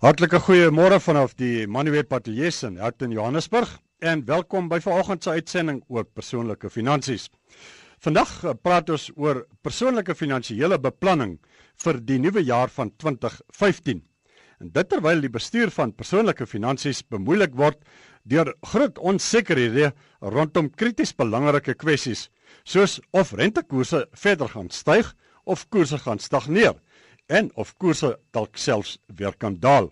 Hartlike goeiemôre vanaf die Manuel Patelies in Harten Johannesburg en welkom by vanoggend se uitsending oor persoonlike finansies. Vandag eh, praat ons oor persoonlike finansiële beplanning vir die nuwe jaar van 2015. En dit terwyl die bestuur van persoonlike finansies bemoeilik word deur groot onsekerhede rondom krities belangrike kwessies soos of rentekoerse verder gaan styg of koerse gaan stagneer en of koerse dalk selfs weer kan daal.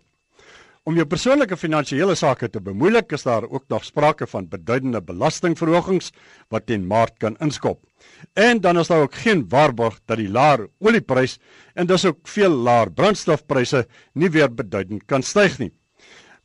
Om jou persoonlike finansiële sake te bemoeilik, is daar ook nog sprake van beduidende belastingverhogings wat teen Maart kan inskop. En dan is daar ook geen waarborg dat die laer olieprys en dus ook veel laer brandstofpryse nie weer beduidend kan styg nie.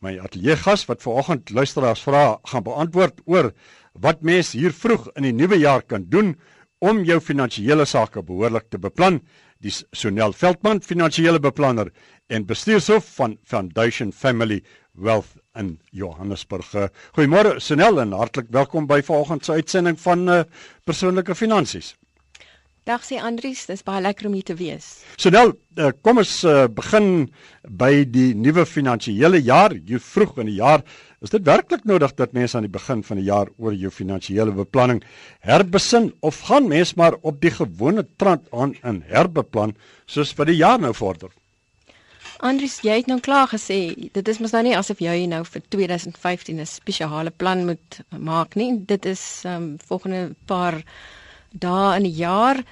My ateljee gas wat vanoggend luisteraars vra gaan beantwoord oor wat mense hier vroeg in die nuwe jaar kan doen om jou finansiële sake behoorlik te beplan dis Sonel Veldman, finansiële beplanner en bestuurshoof van Foundation Family Wealth in Johannesburg. Goeiemôre Sonel en hartlik welkom by vanoggend se uitsending van uh, persoonlike finansies. Dag sê Andries, dis baie lekker om hier te wees. So nou, uh, kom ons uh, begin by die nuwe finansiële jaar. Jy vroeg in die jaar, is dit werklik nodig dat mense aan die begin van die jaar oor jou finansiële beplanning herbesin of gaan mense maar op die gewone trant aan in herbeplan soos vir die jaar nou vorder? Andries, jy het nou klaar gesê, dit is mos nou nie asof jy nou vir 2015 'n spesiale plan moet maak nie. Dit is um volgende paar dae in die jaar.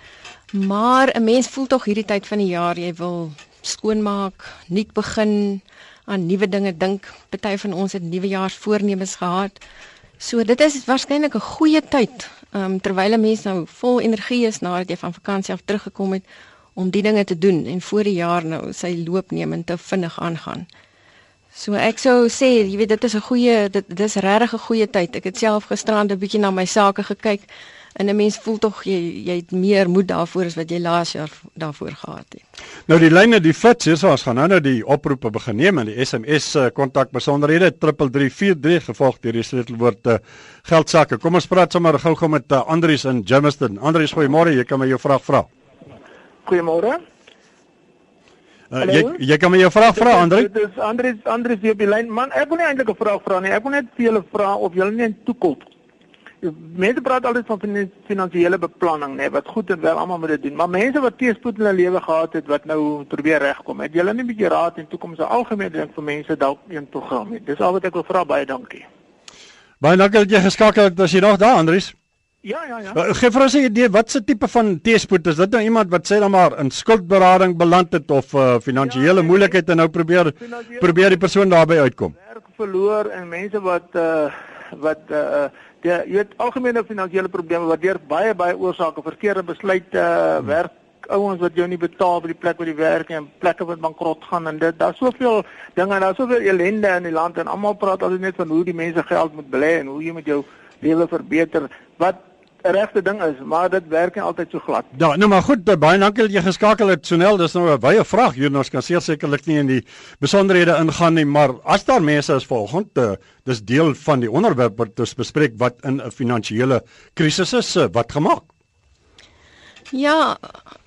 Maar 'n mens voel tog hierdie tyd van die jaar jy wil skoonmaak, nuut begin, aan nuwe dinge dink. Party van ons het nuwejaarsvoornemens gehad. So dit is waarskynlik 'n goeie tyd, um, terwyl 'n mens nou vol energie is nadat jy van vakansie af teruggekom het om die dinge te doen en voor die jaar nou sy loop neem en te vinnig aangaan. So ek sou sê, jy weet dit is 'n goeie dit dis regtig 'n goeie tyd. Ek het self gisterand 'n bietjie na my sake gekyk en 'n mens voel tog jy jy het meer moed daarvoor as wat jy laas jaar daarvoor gehad het. Nou die lyne die flits hier so ons gaan nou nou die oproepe begin neem en die SMS uh, kontak besonderhede 3343 gevolg deur die sleutelwoord uh, geldsakke. Kom ons praat sommer gou-gou met uh, Andrius in Germiston. Andrius, goeiemôre. Jy kan my jou vraag vra. Goeiemôre. Uh, jy jy kan my jou vraag vra Andrius. Dit is Andrius Andrius hier op die lyn. Man, ek wil nie eintlik 'n vraag vra nie. Ek wil net vir julle vra of julle nie in toekoms mense praat altyd van finansiële beplanning, nê, wat goed en wel almal moet dit doen. Maar mense wat teëspoed in hulle lewe gehad het wat nou probeer regkom, het julle nie 'n bietjie raad en toekomse algemeen dink vir mense dalk een program het. Dis al wat ek wil vra baie dankie. Baie dankie dat jy geskakel het. As jy nog daar, Andries? Ja, ja, ja. Gee vir ons 'n idee, wat se tipe van teëspoed is dit nou iemand wat sê dan maar in skuldberading beland het of uh, finansiële ja, moeilikheid en nou probeer probeer die persoon daarby uitkom? Werk verloor en mense wat uh wat uh die jy weet algemene finansiële probleme wat deur baie baie oorsake verkeerde besluite uh, hmm. werk ouens wat jou nie betaal by die plek waar jy werk en plekke wat bankrot gaan en dit daar's soveel dinge en daar's soveel ellende in die land en almal praat altyd net van hoe die mense geld moet belê en hoe jy met jou lewe verbeter wat regte ding is, maar dit werk nie altyd so glad. Ja, nou maar goed, baie dankie dat jy geskakel het Sonel. Dis nou 'n baie vraag hier, ons kan sekerlik nie in die besonderhede ingaan nie, maar as daar mense is volgens te dis deel van die onderwerp wat ons bespreek wat in 'n finansiële krisis is, wat gemaak? Ja,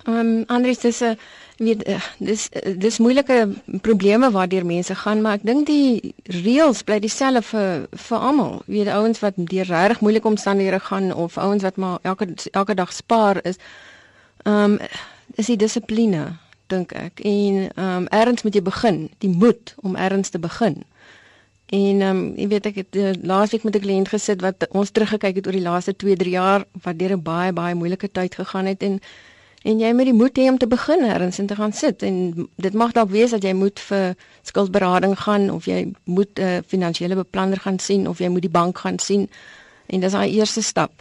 ehm um, Andries, dis 'n weet eh, dis dis moeilike probleme waardeur mense gaan maar ek dink die reëls bly dieselfde vir vir almal. Weet ouens wat deur regtig moeilike omstandighede gaan of ouens wat maar elke elke dag spaar is ehm um, is die dissipline dink ek. En ehm um, erns moet jy begin die moed om erns te begin. En ehm um, jy weet ek het uh, laasweek met 'n kliënt gesit wat ons teruggekyk het oor die laaste 2 3 jaar wat deur 'n baie baie moeilike tyd gegaan het. En en jy moet die moed hê om te begin erns en te gaan sit. En dit mag dalk wees dat jy moet vir skuldberading gaan of jy moet 'n uh, finansiële beplanner gaan sien of jy moet die bank gaan sien. En dis daai eerste stap.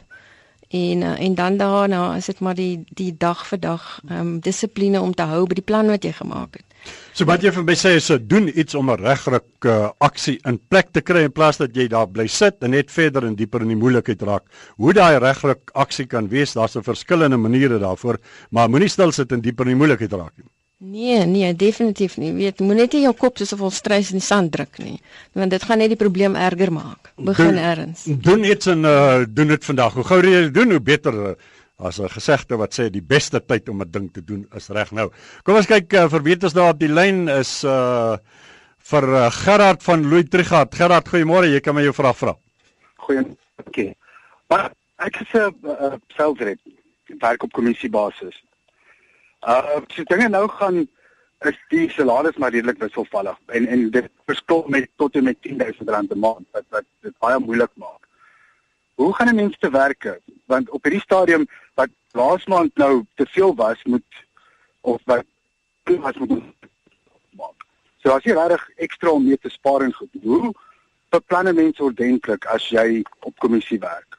En uh, en dan daarna is dit maar die die dag vir dag ehm um, dissipline om te hou by die plan wat jy gemaak het So wat jy vir my sê is so doen iets om 'n regruk uh, aksie in plek te kry in plaas dat jy daar bly sit en net verder en dieper in die moeilikheid raak. Hoe daai regruk aksie kan wees, daar's 'n verskillende maniere daarvoor, maar moenie stil sit en dieper in die moeilikheid raak nie. Nee, nee, definitief nie. Weet, moet net nie jou kop soos 'n volstrys in die sand druk nie, want dit gaan net die probleem erger maak. Begin erns. Doen iets en uh, doen dit vandag. Hoe gouer jy dit doen, hoe beter. As 'n gesegde wat sê die beste tyd om 'n ding te doen is reg nou. Kom ons kyk uh, vir weet ons daar op die lyn is uh vir uh, Gerard van Louis Trigard. Gerard, goeiemôre. Jy kan my jou vraag vra. Goeiemôre. Okay. Maar ek is 'n uh, selfred werk op kommissiebasis. Uh so dinge nou gaan is die salaris maar redelik wisselvallig en en dit verskil met tot en met 10000 rand 'n maand wat wat dit baie moeilik maak. Hoe gaan 'n mens te werk? Want op hierdie stadium wat laas maand nou te veel was moet of wat was moet maak. So as jy regtig ekstra om mee te spaar en goed, hoe beplan 'n mens ordentlik as jy op kommissie werk?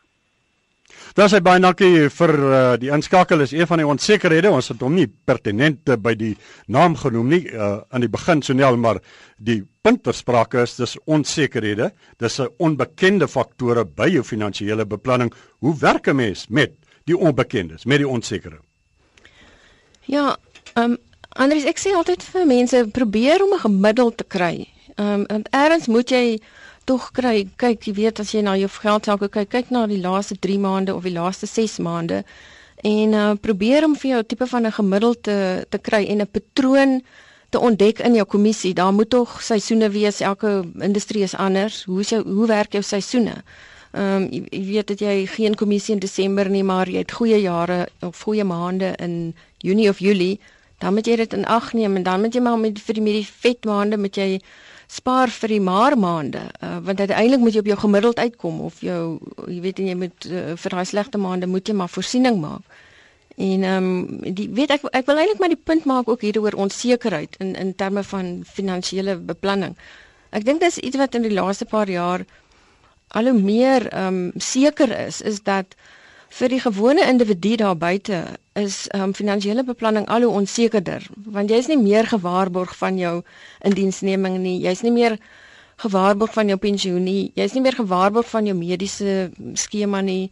Daar sê baie dankie vir uh, die inskakel is een van die onsekerhede. Ons het hom nie pertinent by die naam genoem nie uh, aan die begin Sonel, maar die punt ter sprake is dis onsekerhede. Dis 'n onbekende faktore by jou finansiële beplanning. Hoe werk 'n mens met die onbekendes, met die onsekere? Ja, ehm um, Andries, ek sê altyd vir mense probeer om 'n gemiddeld te kry. Ehm um, want eers moet jy tog kry. Kyk, jy weet as jy na jou geld sake kyk, kyk na die laaste 3 maande of die laaste 6 maande en uh, probeer om vir jou 'n tipe van 'n gemiddeld te te kry en 'n patroon te ontdek in jou kommissie. Daar moet tog seisoene wees. Elke industrie is anders. Hoe is jou hoe werk jou seisoene? Ehm um, jy, jy weet dat jy geen kommissie in Desember nie, maar jy het goeie jare of goeie maande in Junie of Julie. Dan moet jy dit in ag neem en dan moet jy maar met vir die met die vet maande moet jy spaar vir die maar maande uh, want uiteindelik moet jy op jou gemiddeld uitkom of jou jy weet en jy moet uh, vir daai slegte maande moet jy maar voorsiening maak. En ehm um, die weet ek ek wil eintlik maar die punt maak ook hier oor onsekerheid in in terme van finansiële beplanning. Ek dink dis iets wat in die laaste paar jaar al hoe meer ehm um, seker is is dat vir die gewone individu daar buite is um, finansiële beplanning al hoe onsekerder. Want jy is nie meer gewaarborg van jou indiensneming nie. Jy's nie meer gewaarborg van jou pensioen nie. Jy's nie meer gewaarborg van jou mediese skema nie.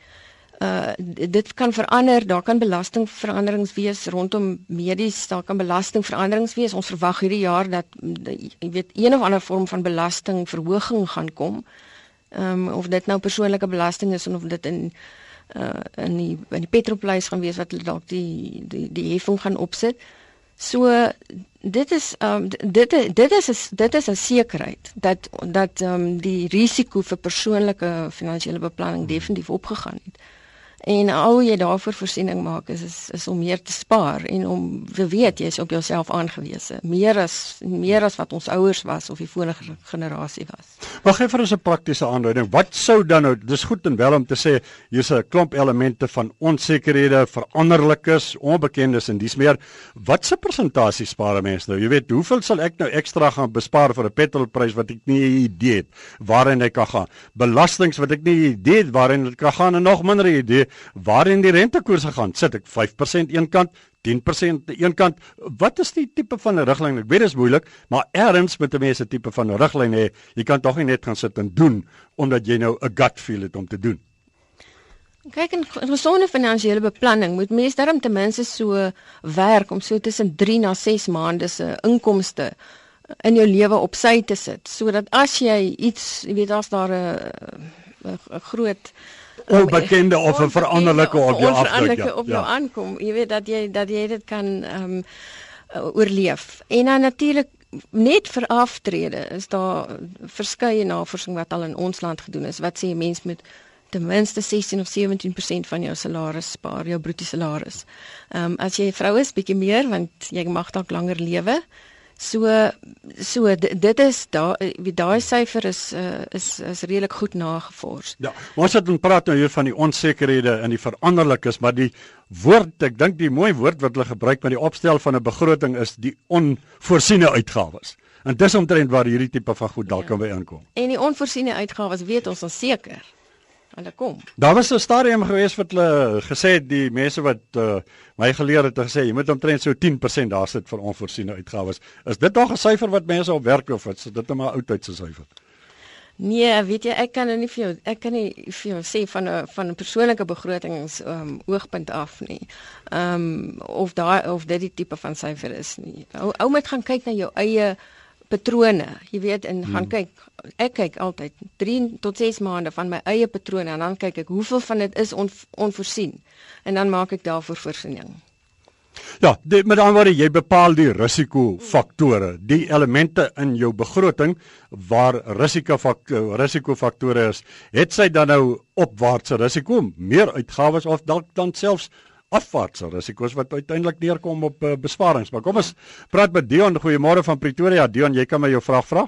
Uh dit kan verander. Daar kan belastingveranderings wees rondom medies. Daar kan belastingveranderings wees. Ons verwag hierdie jaar dat jy weet een of ander vorm van belastingverhoging gaan kom um, of dit nou persoonlike belasting is of dit in uh in die in die petrolprys gaan wees wat hulle dalk die die die heffing gaan opsit. So dit is um dit dit is dit is 'n sekerheid dat dat um die risiko vir persoonlike finansiële beplanning definitief opgegaan het. En al jy daarvoor voorsiening maak is is is om meer te spaar en om te weet jy is op jouself aangewese. Meer as meer as wat ons ouers was of die vorige generasie was. Maar gee vir ons 'n praktiese aanduiding. Wat sou dan nou dis goed en wel om te sê hier's 'n klomp elemente van onsekerhede, veranderlikes, onbekendes en dis meer. Wat se persentasie spaar mense nou? Jy weet, hoeveel sal ek nou ekstra gaan bespaar vir 'n petrolprys wat ek nie 'n idee het waarheen hy kan gaan? Belastings wat ek nie 'n idee het waarheen dit kan gaan en nog minder idee waarin die rentekoerse gaan. Sit ek 5% een kant, 10% aan een kant. Wat is die tipe van 'n riglyn? Ek weet dit is moeilik, maar erns met 'n mens 'n tipe van 'n riglyn hê. Jy kan tog nie net gaan sit en doen omdat jy nou 'n gut feel het om te doen. Kyk in gesonde finansiële beplanning moet mens darm ten minste so werk om so tussen 3 na 6 maande se inkomste in jou lewe op sy te sit sodat as jy iets, jy weet as daar 'n 'n groot onbekende of 'n veranderlike op jou afdruk ja. op jou ja. aankom. Jy weet dat jy dat jy dit kan ehm um, oorleef. En dan natuurlik net vir aftrede is daar verskeie navorsing wat al in ons land gedoen is wat sê 'n mens moet ten minste 16 of 17% van jou salaris spaar, jou bruto salaris. Ehm um, as jy 'n vrou is, bietjie meer want jy mag dalk langer lewe. So so dit is daar wie daai syfer is uh, is is redelik goed nagevors. Ja, ons het dan praat nou hier van die onsekerhede en die veranderlikes, maar die woord, ek dink die mooi woord wat hulle gebruik met die opstel van 'n begroting is die onvoorsiene uitgawes. En dis omtrent waar hierdie tipe van goed dalk ja. kan by inkom. En die onvoorsiene uitgawes weet ons ons seker hulle kom. Daar was 'n stadium gewees wat hulle gesê het die mense wat uh, my geleer het gesê jy moet omtrent so 10% daar sit vir onvoorsiene uitgawes. Is dit nog 'n syfer wat mense op werk of is dit net 'n oudtydse syfer? Nee, weet jy, ek kan nou nie vir jou ek kan nie vir jou sê van 'n van 'n persoonlike begrotings um, oogpunt af nie. Ehm um, of daai of dit die tipe van syfer is nie. Ou ou moet gaan kyk na jou eie patrone, jy weet, en gaan hmm. kyk. Ek kyk altyd 3 tot 6 maande van my eie patrone en dan kyk ek hoeveel van dit is on, onvoorsien en dan maak ek daarvoor voorsiening. Ja, dit met ander woorde jy bepaal die risikofaktore, die elemente in jou begroting waar risikofaktore risikofaktore is. Het sy dan nou opwaartse risiko, meer uitgawes of dalk dan selfs afwaartse risiko's wat uiteindelik neerkom op uh, besparings. Maar kom ons praat met Dion. Goeiemôre van Pretoria. Dion, jy kan my jou vraag vra?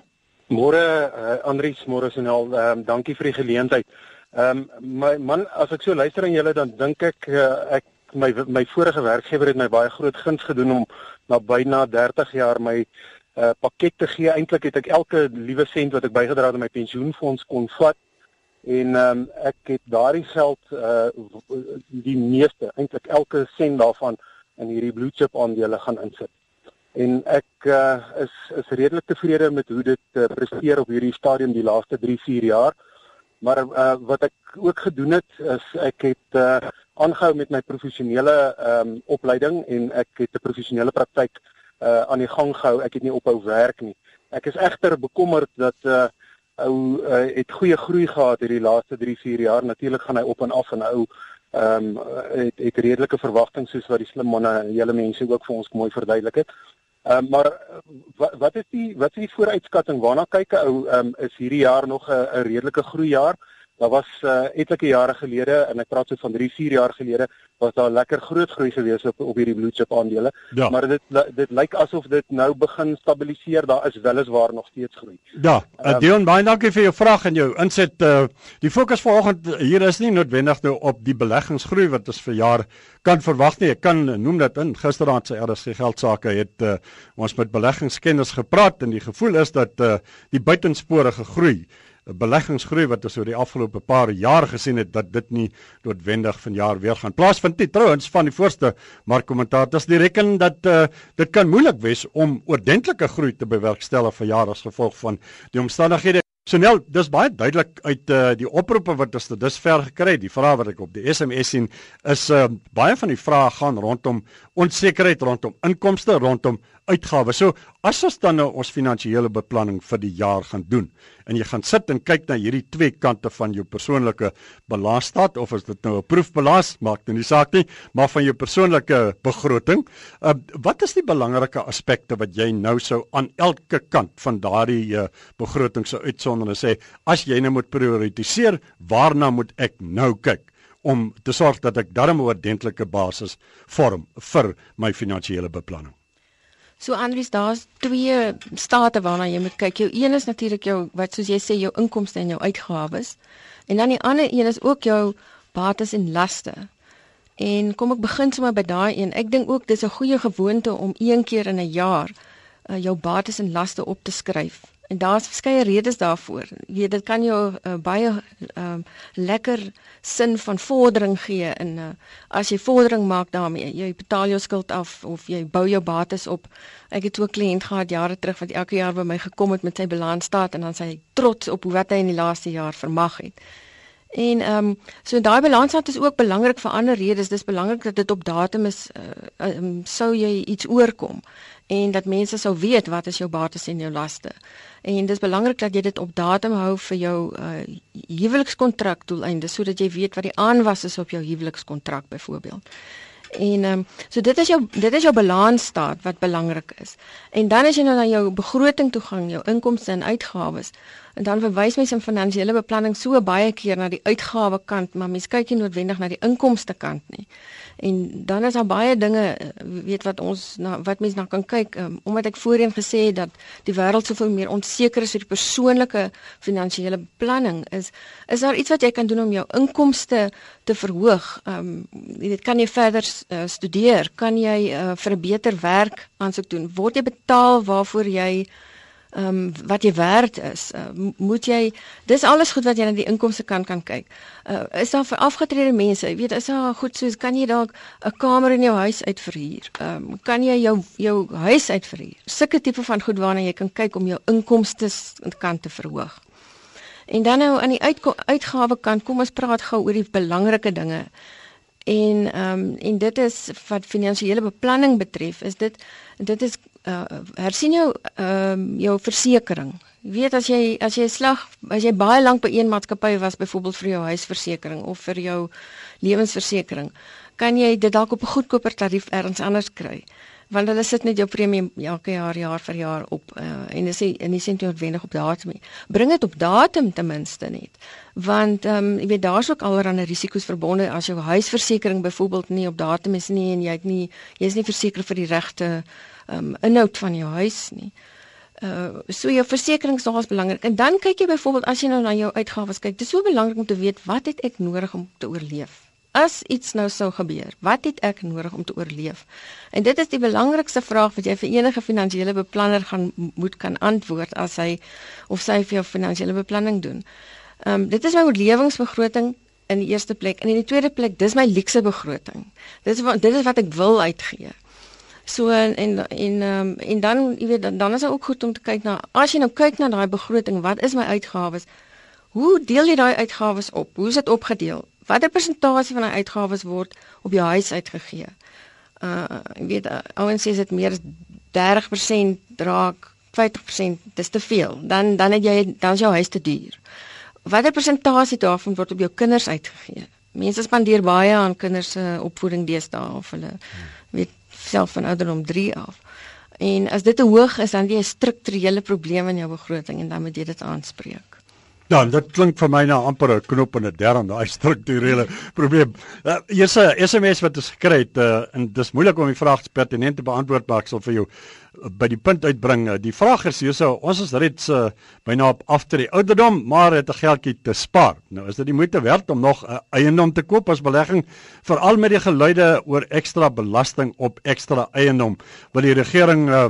Môre uh, Andries, môre Sonel. Ehm um, dankie vir die geleentheid. Ehm um, my man, as ek so luister aan julle dan dink ek uh, ek my my vorige werkgewer het my baie groot guns gedoen om na byna 30 jaar my uh, pakket te gee. Eintlik het ek elke liewe sent wat ek bygedra het aan my pensioenfonds kon vat en um, ek het daardie geld uh die meeste eintlik elke sent daarvan in hierdie blue chip aandele gaan insit. En ek uh is is redelik tevrede met hoe dit uh, presteer op hierdie stadium die laaste 3, 4 jaar. Maar uh wat ek ook gedoen het is ek het uh aangehou met my professionele ehm um, opleiding en ek het 'n professionele praktyk uh aan die gang gehou. Ek het nie ophou werk nie. Ek is egter bekommerd dat uh ou uh, het goeie groei gehad hierdie laaste 3 4 jaar. Natuurlik gaan hy op en af en ou ehm um, het, het redelike verwagtinge soos wat die slim manne hele mense ook vir ons mooi verduidelik het. Ehm um, maar wat wat is die wat is die vooruitskatting? Waarna kyk ou ehm um, is hierdie jaar nog 'n redelike groeijaar? Daar was uh, etlike jare gelede en ek praat so van 3, 4 jaar gelede was daar lekker groot groei gewees op op hierdie blue chip aandele. Ja. Maar dit dit lyk asof dit nou begin stabiliseer. Daar is weliswaar nog steeds groei. Ja, um, Dion, baie dankie vir jou vraag en jou inset. Uh, die fokus vanoggend hier is nie noodwendig nou op die beleggingsgroei wat ons vir jaar kan verwag nie. Ek kan noem dat in gisteraand se RSG geldsaake het uh, ons met beleggingskenners gepraat en die gevoel is dat uh, die buitensporige groei beleggingsgroei wat ons oor die afgelope paar jaar gesien het dat dit nie noodwendig vanjaar weer gaan plaasvind nie. Trouwens van die voorste markkommentators die reken dat uh, dit kan moeilik wees om oordentlike groei te bewerkstellig vir jaar as gevolg van die omstandighede Sonel, dis baie duidelik uit uh, die oproepe wat ons tot dusver gekry het. Die vrae wat ek op die SMS sien is uh, baie van die vrae gaan rondom onsekerheid rondom inkomste, rondom uitgawes. So, as ons dan nou ons finansiële beplanning vir die jaar gaan doen en jy gaan sit en kyk na hierdie twee kante van jou persoonlike balansstaat of is dit nou 'n proefbalans, maak dit nie saak nie, maar van jou persoonlike begroting, uh, wat is die belangrike aspekte wat jy nou sou aan elke kant van daardie uh, begroting sou uitsonder en sê as jy nou moet prioritiseer, waarna moet ek nou kyk? om te sorg dat ek darm 'n ordentlike basis vorm vir my finansiële beplanning. So Andries, daar's twee state waarna jy moet kyk. Jou een is natuurlik jou wat soos jy sê jou inkomste en jou uitgawes. En dan die ander een is ook jou bates en laste. En kom ek begin sommer by daai een. Ek dink ook dis 'n goeie gewoonte om een keer in 'n jaar uh, jou bates en laste op te skryf En daar's verskeie redes daarvoor. Jy weet dit kan jou uh, baie uh, lekker sin van vordering gee in uh, as jy vordering maak daarmee. Jy betaal jou skuld af of jy bou jou bates op. Ek het ook 'n kliënt gehad jare terug wat elke jaar by my gekom het met sy balansstaat en dan sy trots op wat hy in die laaste jaar vermag het. En ehm um, so daai balansstaat is ook belangrik vir ander redes. Dis belangrik dat dit op datum is uh, um, sou jy iets oorkom en dat mense sou weet wat is jou bates en jou laste. En dis belangrik dat jy dit op datum hou vir jou uh huwelikskontrak doeleinde sodat jy weet wat die aanwas is op jou huwelikskontrak byvoorbeeld. En ehm um, so dit is jou dit is jou balansstaat wat belangrik is. En dan as jy nou na jou begroting toe gaan, jou inkomste en uitgawes, en dan verwys mens in finansiële beplanning so baie keer na die uitgawe kant, maar mens kyk nie noodwendig na die inkomste kant nie. En dan is daar baie dinge eh, weet wat ons na wat mense na kan kyk um, omdat ek voorheen gesê het dat die wêreld soveel meer onseker is vir die persoonlike finansiële beplanning is is daar iets wat jy kan doen om jou inkomste te verhoog. Ehm um, jy weet kan jy verder uh, studeer, kan jy uh, vir 'n beter werk aansoek doen. Word jy betaal waarvoor jy ehm um, wat jy werd is. Uh, moet jy dis alles goed wat jy aan die inkomste kant kan kyk. Uh, is daar vir afgetrede mense, jy weet, is daar goed soos kan jy dalk 'n kamer in jou huis uitverhuur? Ehm um, kan jy jou jou huis uitverhuur? Sulke tipe van goed waarna jy kan kyk om jou inkomste kant te verhoog. En dan nou aan die uitgawe kant, kom ons praat gou oor die belangrike dinge. En ehm um, en dit is wat finansiële beplanning betref, is dit dit is uh, hersien jou ehm uh, jou versekerings. Jy weet as jy as jy slag as jy baie lank by een maatskappy was byvoorbeeld vir jou huisversekering of vir jou lewensversekering, kan jy dit dalk op 'n goedkoper tarief elders anders kry want hulle sit net jou premie elke jaar jaar vir jaar op uh, en dis en dis nie noodwendig op datum nie. Bring dit op datum ten minste net. Want ehm um, jy weet daar's ook allerlei risiko's verbonde as jou huisversekering byvoorbeeld nie op datum is nie en jy het nie jy is nie verseker vir die regte um, inhoud van jou huis nie. Uh so jou versekerings nogals belangrik. En dan kyk jy byvoorbeeld as jy nou na jou uitgawes kyk, dis so belangrik om te weet wat het ek nodig om te oorleef? As iets nou sou gebeur, wat het ek nodig om te oorleef? En dit is die belangrikste vraag wat jy vir enige finansiële beplanner gaan moet kan antwoord as hy of sy vir jou finansiële beplanning doen. Ehm um, dit is my oorlewingsbegroting in die eerste plek en in die tweede plek dis my luukse begroting. Dit is wat dit is wat ek wil uitgee. So en en en, um, en dan jy weet dan, dan is dit ook goed om te kyk na as jy nou kyk na daai begroting, wat is my uitgawes? Hoe deel jy daai uitgawes op? Hoe is dit opgedeel? watter persentasie van die uitgawes word op jou huis uitgegee? Uh ek weet uh, ouens sê dit meer as 30% raak 50% dis te veel. Dan dan het jy dan is jou huis te duur. Watter persentasie daarvan word op jou kinders uitgegee? Mense spandeer baie aan kinders se opvoeding deesdae of hulle weet self van ouderdom 3 af. En as dit te hoog is, dan jy 'n strukturele probleem in jou begroting en dan moet jy dit aanspreek. Ja, dit klink vir my na amper 'n knop in 'n derde, daai strukturele probleem. Uh, Hier's 'n SMS wat ons gekry het uh, en dis moeilik om die vraag pertinent te beantwoord, maar ek sal vir jou uh, by die punt uitbring. Uh, die vraag is hierso, ons is reeds uh, byna op after die ouderdom, maar het 'n geldjie te spaar. Nou is dit die moeite werd om nog 'n uh, eiendom te koop as belegging, veral met die geluide oor ekstra belasting op ekstra eiendom. Wil die regering uh,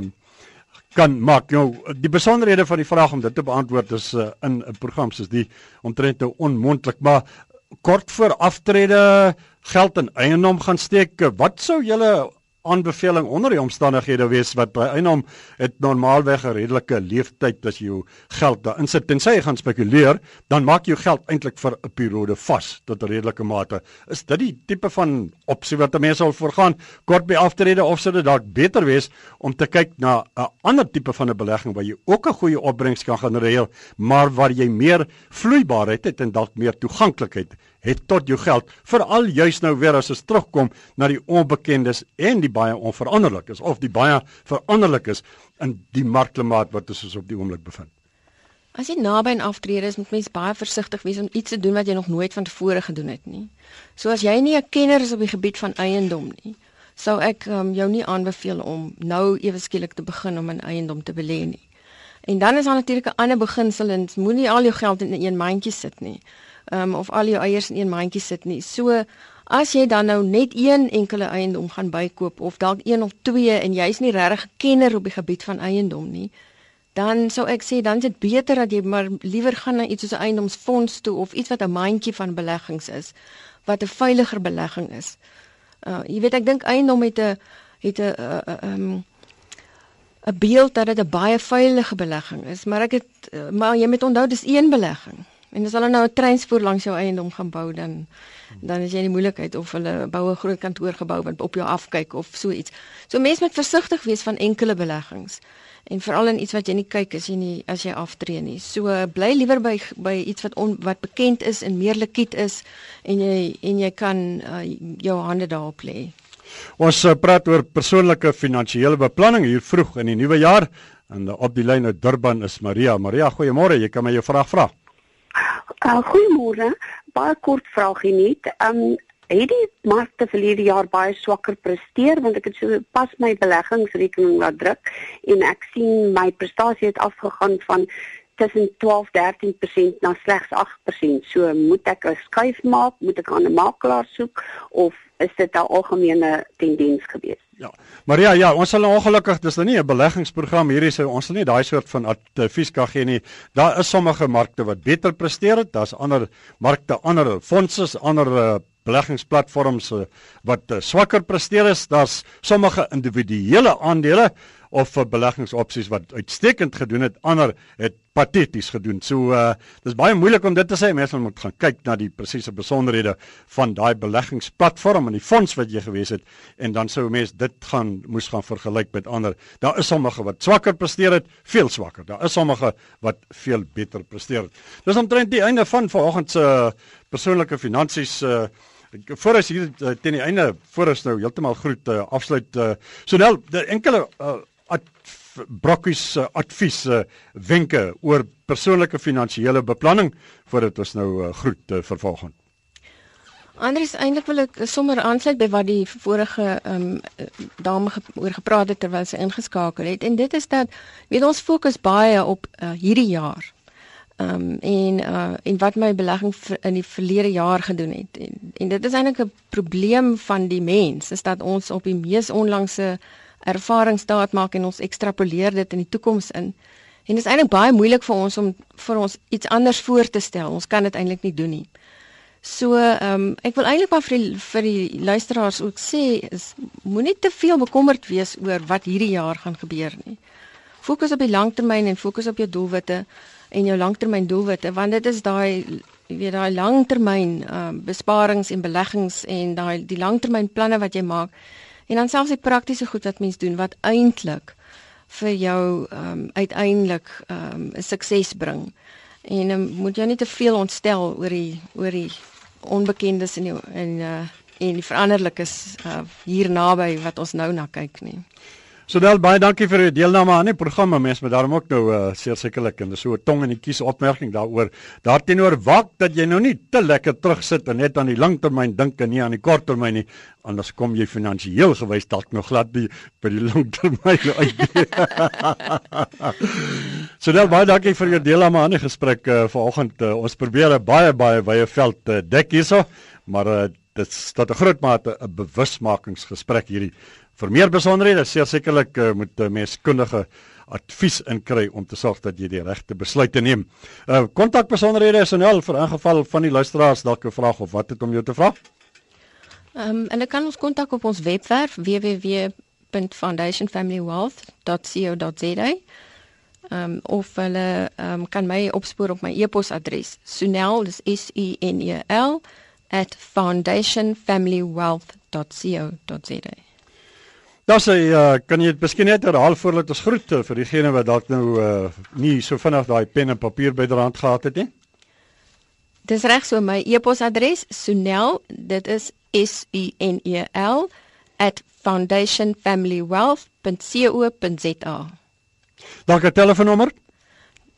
kan maak. Nou die besonderhede van die vraag om dit te beantwoord is uh, in 'n program soos die omtrent nou onmoontlik, maar kort voor aftrede geld in eiendom gaan steek. Wat sou julle aanbeveling onder die omstandighede wees wat by eiendom het normaalweg 'n redelike leeftyd as jy jou geld daarin sit tensy jy gaan spekuleer, dan maak jy jou geld eintlik vir 'n periode vas tot 'n redelike mate. Is dit die tipe van opsie wat mense sal voorgaan kort by aftrede of sou dit dalk beter wees om te kyk na 'n ander tipe van 'n belegging waar jy ook 'n goeie opbrengs kan genereer, maar waar jy meer vloeibaarheid het en dalk meer toeganklikheid het tot jou geld veral juis nou weer as ons terugkom na die onbekendes en die baie onveranderlik is of die baie veranderlik is in die markklimaat wat ons op die oomblik bevind. As jy naby aan aftrede is, moet mens baie versigtig wees om iets te doen wat jy nog nooit van tevore gedoen het nie. So as jy nie 'n kenner is op die gebied van eiendom nie, sou ek um, jou nie aanbeveel om nou ewe skielik te begin om in eiendom te belê nie. En dan is daar natuurlik 'n ander beginsel en moenie al jou geld in een mandjie sit nie um, of al jou eiers in een mandjie sit nie. So as jy dan nou net een enkele eiendom gaan bykoop of dalk een of twee en jy's nie regtig kenner op die gebied van eiendom nie, dan sou ek sê dan is dit beter dat jy maar liewer gaan na iets soos 'n eiendomsfonds toe of iets wat 'n mandjie van beleggings is wat 'n veiliger belegging is. Uh jy weet ek dink eiendom het 'n het 'n 'n uh, um, 'n beeld dat dit 'n baie veilige belegging is, maar ek het uh, maar jy moet onthou dis een belegging. En as hulle nou 'n treinspoor langs jou eiendom gaan bou dan dan is jy in die moeilikheid of hulle bou 'n groot kantoorgebou wat op jou afkyk of so iets. So mense moet versigtig wees van enkele beleggings en veral in iets wat jy nie kyk as jy nie as jy aftree nie. So bly liewer by by iets wat on, wat bekend is en meer likwid is en jy en jy kan uh, jou hande daarop lê. Ons uh, praat oor persoonlike finansiële beplanning hier vroeg in die nuwe jaar en uh, op die lyn uit Durban is Maria. Maria, goeiemôre. Jy kan my jou vraag vra. Uh, Goeiemôre. Baie kort vraagie net. Um het die markte verlede jaar baie swakker presteer want ek het so pas my beleggingsrekening laat druk en ek sien my prestasie het afgegaan van tussen 12-13% na slegs 8%. So moet ek 'n skuif maak, moet ek aan 'n makelaar soek of is dit 'n algemene tendens gewees? Ja. Maria, ja, ons sal ongelukkig dis nou nie 'n beleggingsprogram hierdie sou ons sal nie daai soort van advies kan gee nie. Daar is sommige markte wat beter presteer daar's ander markte, ander fondse, ander uh, beleggingsplatforms uh, wat uh, swakker presteer is. Daar's sommige individuele aandele of vir beleggingsopsies wat uitstekend gedoen het, ander het pateties gedoen. So uh dis baie moeilik om dit te sê. Mense moet gaan kyk na die presiese besonderhede van daai beleggingsplatform en die fonds wat jy gewees het en dan sou mense dit gaan moes gaan vergelyk met ander. Daar is sommige wat swakker presteer het, veel swakker. Daar is sommige wat veel beter presteer het. Dis omtrent die einde van vanoggend se uh, persoonlike finansies uh voor as hier uh, teen die einde voor as nou heeltemal groet uh, afsluit uh, Sonel die enkele uh, brokkies uh, advies uh, wenke oor persoonlike finansiële beplanning voordat ons nou uh, groet uh, vervolgens Andries eintlik wil ek sommer aansluit by wat die vorige ehm um, dame ge oor gepraat het terwyl sy ingeskakel het. En dit is dat weet ons fokus baie op uh, hierdie jaar. Ehm um, en uh en wat my belegging in die verlede jaar gedoen het. En, en dit is eintlik 'n probleem van die mens, is dat ons op die mees onlangse ervaring staat maak en ons ekstrapoleer dit in die toekoms in. En dit is eintlik baie moeilik vir ons om vir ons iets anders voor te stel. Ons kan dit eintlik nie doen nie. So, ehm um, ek wil eintlik maar vir die, vir die luisteraars ook sê is moenie te veel bekommerd wees oor wat hierdie jaar gaan gebeur nie. Fokus op die langtermyn en fokus op jou doelwitte en jou langtermyndoelwitte want dit is daai jy weet daai langtermyn uh, besparings en beleggings en daai die langtermynplanne wat jy maak en dan selfs die praktiese goed wat mens doen wat eintlik vir jou um, uiteindelik um, 'n sukses bring en um, moet jy nie te veel ontstel oor die oor die onbekendes en die, en uh, en veranderlikes uh, hier naby wat ons nou na kyk nie. Sodel baie dankie vir u deelname aan die program. Mens moet daarom ook nou uh, seker sekerlik en so 'n tong in die kies opmerking daaroor. Daarteenoor wag dat jy nou nie te lekker terugsit en net aan die langtermyn dink en nie aan die korttermyn nie. Anders kom jy finansiëel gewys dalk nog glad die by die langtermyn uit. Sodel baie dankie vir u deelname aan die gesprek uh, vanoggend. Uh, ons probeer 'n baie baie wye veld uh, dek hierso, maar uh, dit staat 'n groot mate 'n bewusmakingsgesprek hierdie Vir meer besonderhede, sekerlik uh, moet uh, mens kundige advies inkry om te sorg dat jy die regte besluite neem. Uh kontak besonderhede is nou vir ingeval van die luisteraars dalk 'n vraag of wat het om jou te vra? Ehm um, dan kan ons kontak op ons webwerf www.foundationfamilywealth.co.za. Ehm um, of hulle ehm um, kan my opspoor op my e-posadres sunel dis s u n e l @foundationfamilywealth.co.za. Dan sê uh, kan jy dit miskien net herhaal voordat ons groet uh, vir diegene wat dalk nou uh, nie so vinnig daai pen en papier byderhand gehad het nie. Dis reg so my e-posadres Sunel, dit is S U N E L @foundationfamilywealth.co.za. Dan 'n telefoonnommer?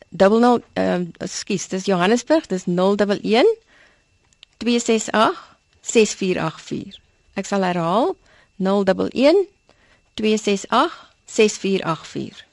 Double nou, ehm uh, skus, dis Johannesburg, dis 011 268 6484. Ek sal herhaal 011 268 6484